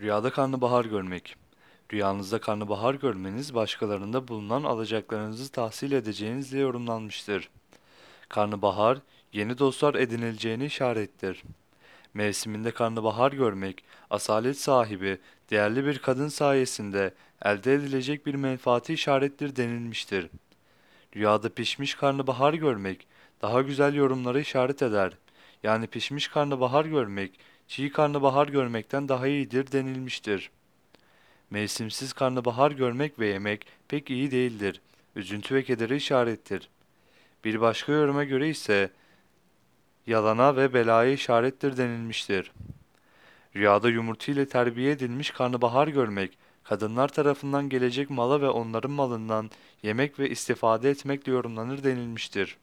Rüyada karnabahar görmek. Rüyanızda karnabahar görmeniz başkalarında bulunan alacaklarınızı tahsil edeceğinizle yorumlanmıştır. Karnabahar, yeni dostlar edinileceğini işarettir. Mevsiminde karnabahar görmek, asalet sahibi, değerli bir kadın sayesinde elde edilecek bir menfaati işarettir denilmiştir. Rüyada pişmiş karnabahar görmek, daha güzel yorumları işaret eder. Yani pişmiş karnabahar görmek, çiğ karnabahar görmekten daha iyidir denilmiştir. Mevsimsiz karnabahar görmek ve yemek pek iyi değildir. Üzüntü ve kederi işarettir. Bir başka yoruma göre ise yalana ve belaya işarettir denilmiştir. Rüyada yumurta ile terbiye edilmiş karnabahar görmek, kadınlar tarafından gelecek mala ve onların malından yemek ve istifade etmekle yorumlanır denilmiştir.